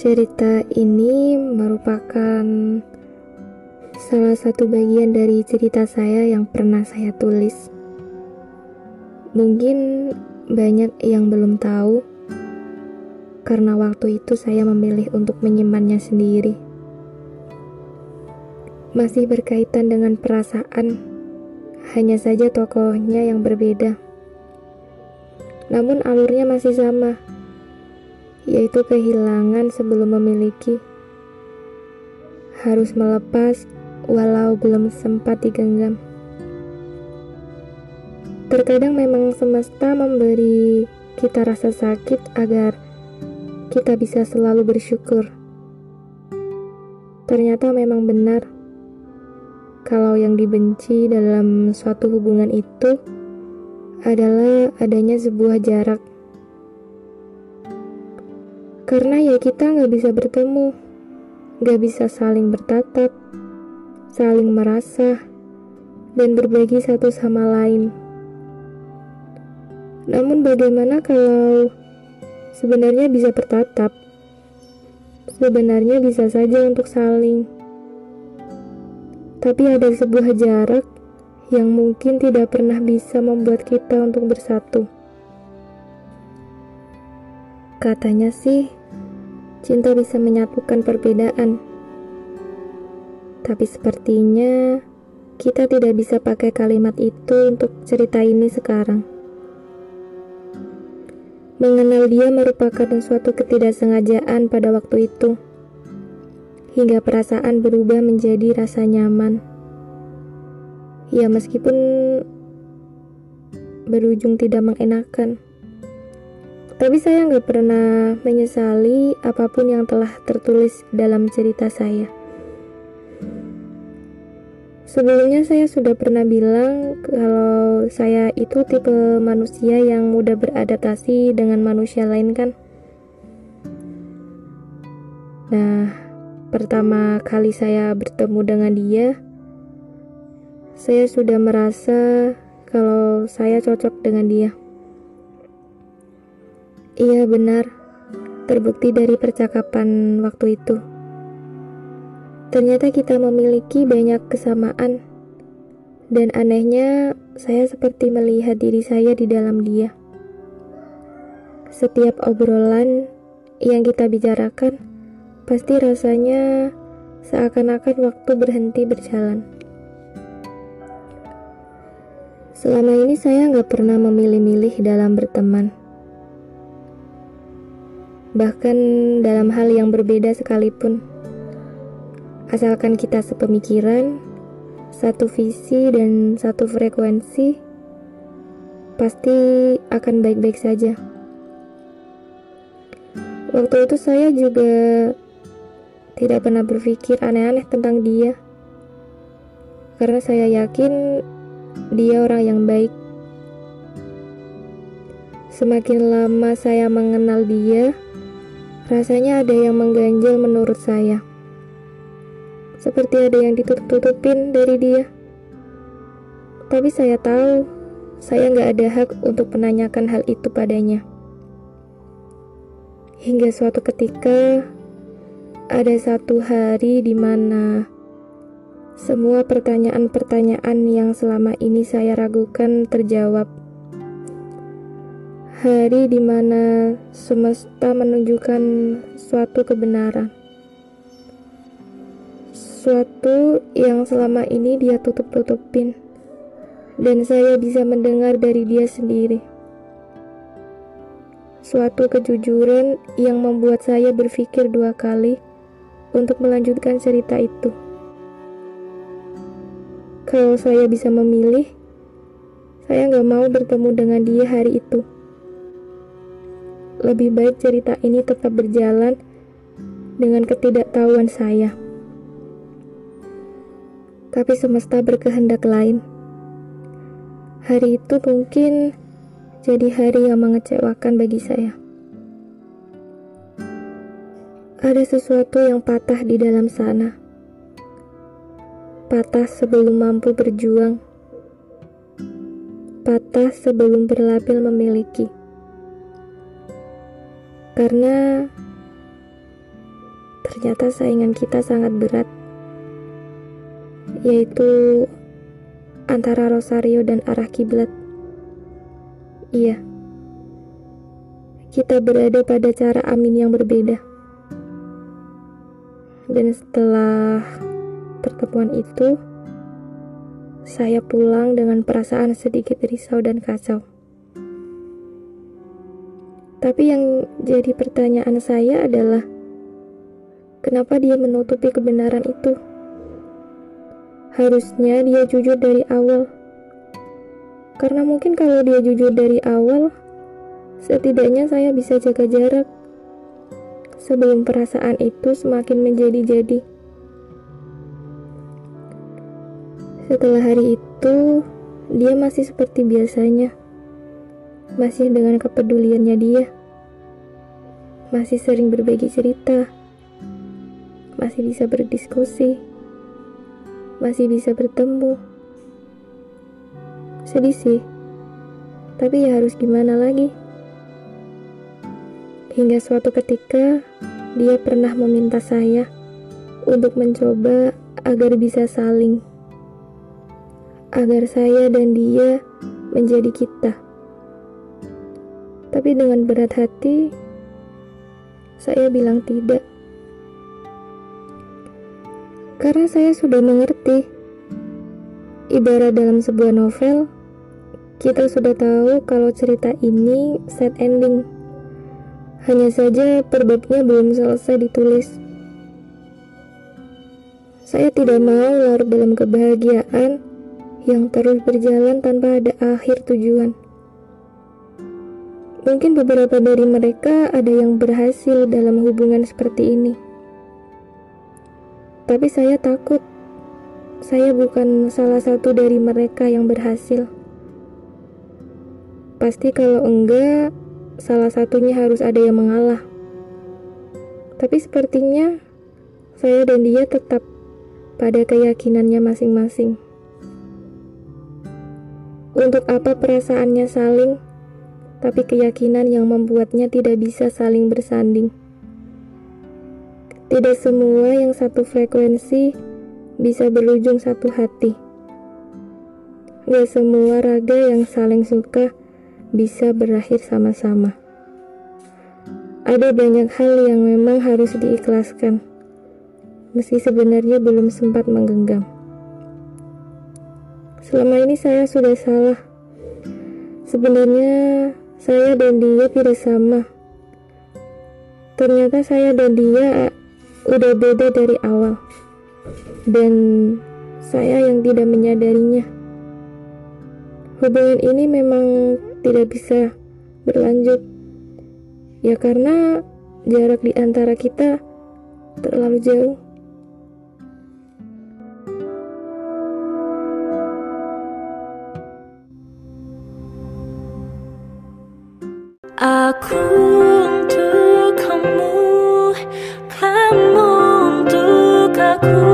Cerita ini merupakan salah satu bagian dari cerita saya yang pernah saya tulis. Mungkin banyak yang belum tahu, karena waktu itu saya memilih untuk menyimpannya sendiri. Masih berkaitan dengan perasaan, hanya saja tokohnya yang berbeda. Namun alurnya masih sama yaitu kehilangan sebelum memiliki. Harus melepas walau belum sempat digenggam. Terkadang memang semesta memberi kita rasa sakit agar kita bisa selalu bersyukur. Ternyata memang benar kalau yang dibenci dalam suatu hubungan itu adalah adanya sebuah jarak karena ya kita nggak bisa bertemu, nggak bisa saling bertatap, saling merasa, dan berbagi satu sama lain. Namun bagaimana kalau sebenarnya bisa bertatap? Sebenarnya bisa saja untuk saling. Tapi ada sebuah jarak yang mungkin tidak pernah bisa membuat kita untuk bersatu. Katanya sih, cinta bisa menyatukan perbedaan. Tapi sepertinya kita tidak bisa pakai kalimat itu untuk cerita ini sekarang. Mengenal dia merupakan suatu ketidaksengajaan pada waktu itu, hingga perasaan berubah menjadi rasa nyaman. Ya, meskipun berujung tidak mengenakan. Tapi saya nggak pernah menyesali apa pun yang telah tertulis dalam cerita saya. Sebelumnya saya sudah pernah bilang kalau saya itu tipe manusia yang mudah beradaptasi dengan manusia lain kan. Nah, pertama kali saya bertemu dengan dia, saya sudah merasa kalau saya cocok dengan dia. Iya benar, terbukti dari percakapan waktu itu. Ternyata kita memiliki banyak kesamaan. Dan anehnya, saya seperti melihat diri saya di dalam dia. Setiap obrolan yang kita bicarakan, pasti rasanya seakan-akan waktu berhenti berjalan. Selama ini saya nggak pernah memilih-milih dalam berteman bahkan dalam hal yang berbeda sekalipun. Asalkan kita sepemikiran, satu visi, dan satu frekuensi, pasti akan baik-baik saja. Waktu itu saya juga tidak pernah berpikir aneh-aneh tentang dia, karena saya yakin dia orang yang baik. Semakin lama saya mengenal dia, Rasanya ada yang mengganjal menurut saya. Seperti ada yang ditutup-tutupin dari dia. Tapi saya tahu, saya nggak ada hak untuk menanyakan hal itu padanya. Hingga suatu ketika, ada satu hari di mana semua pertanyaan-pertanyaan yang selama ini saya ragukan terjawab hari di mana semesta menunjukkan suatu kebenaran, suatu yang selama ini dia tutup-tutupin, dan saya bisa mendengar dari dia sendiri. Suatu kejujuran yang membuat saya berpikir dua kali untuk melanjutkan cerita itu. Kalau saya bisa memilih, saya nggak mau bertemu dengan dia hari itu lebih baik cerita ini tetap berjalan dengan ketidaktahuan saya. Tapi semesta berkehendak lain. Hari itu mungkin jadi hari yang mengecewakan bagi saya. Ada sesuatu yang patah di dalam sana. Patah sebelum mampu berjuang. Patah sebelum berlabel memiliki. Karena ternyata saingan kita sangat berat, yaitu antara Rosario dan arah kiblat. Iya, kita berada pada cara amin yang berbeda. Dan setelah pertemuan itu, saya pulang dengan perasaan sedikit risau dan kacau. Tapi yang jadi pertanyaan saya adalah, kenapa dia menutupi kebenaran itu? Harusnya dia jujur dari awal. Karena mungkin kalau dia jujur dari awal, setidaknya saya bisa jaga jarak sebelum perasaan itu semakin menjadi-jadi. Setelah hari itu, dia masih seperti biasanya masih dengan kepeduliannya dia. Masih sering berbagi cerita. Masih bisa berdiskusi. Masih bisa bertemu. Sedih sih. Tapi ya harus gimana lagi? Hingga suatu ketika dia pernah meminta saya untuk mencoba agar bisa saling. Agar saya dan dia menjadi kita. Tapi dengan berat hati, saya bilang tidak. Karena saya sudah mengerti. Ibarat dalam sebuah novel, kita sudah tahu kalau cerita ini set ending. Hanya saja perbabnya belum selesai ditulis. Saya tidak mau larut dalam kebahagiaan yang terus berjalan tanpa ada akhir tujuan. Mungkin beberapa dari mereka ada yang berhasil dalam hubungan seperti ini. Tapi saya takut saya bukan salah satu dari mereka yang berhasil. Pasti kalau enggak, salah satunya harus ada yang mengalah. Tapi sepertinya saya dan dia tetap pada keyakinannya masing-masing. Untuk apa perasaannya saling? Tapi keyakinan yang membuatnya tidak bisa saling bersanding. Tidak semua yang satu frekuensi bisa berujung satu hati. Gak semua raga yang saling suka bisa berakhir sama-sama. Ada banyak hal yang memang harus diikhlaskan, meski sebenarnya belum sempat menggenggam. Selama ini saya sudah salah. Sebenarnya saya dan dia tidak sama. Ternyata saya dan dia udah beda dari awal. Dan saya yang tidak menyadarinya. Hubungan ini memang tidak bisa berlanjut. Ya karena jarak di antara kita terlalu jauh. Untuk kamu, kamu untuk aku.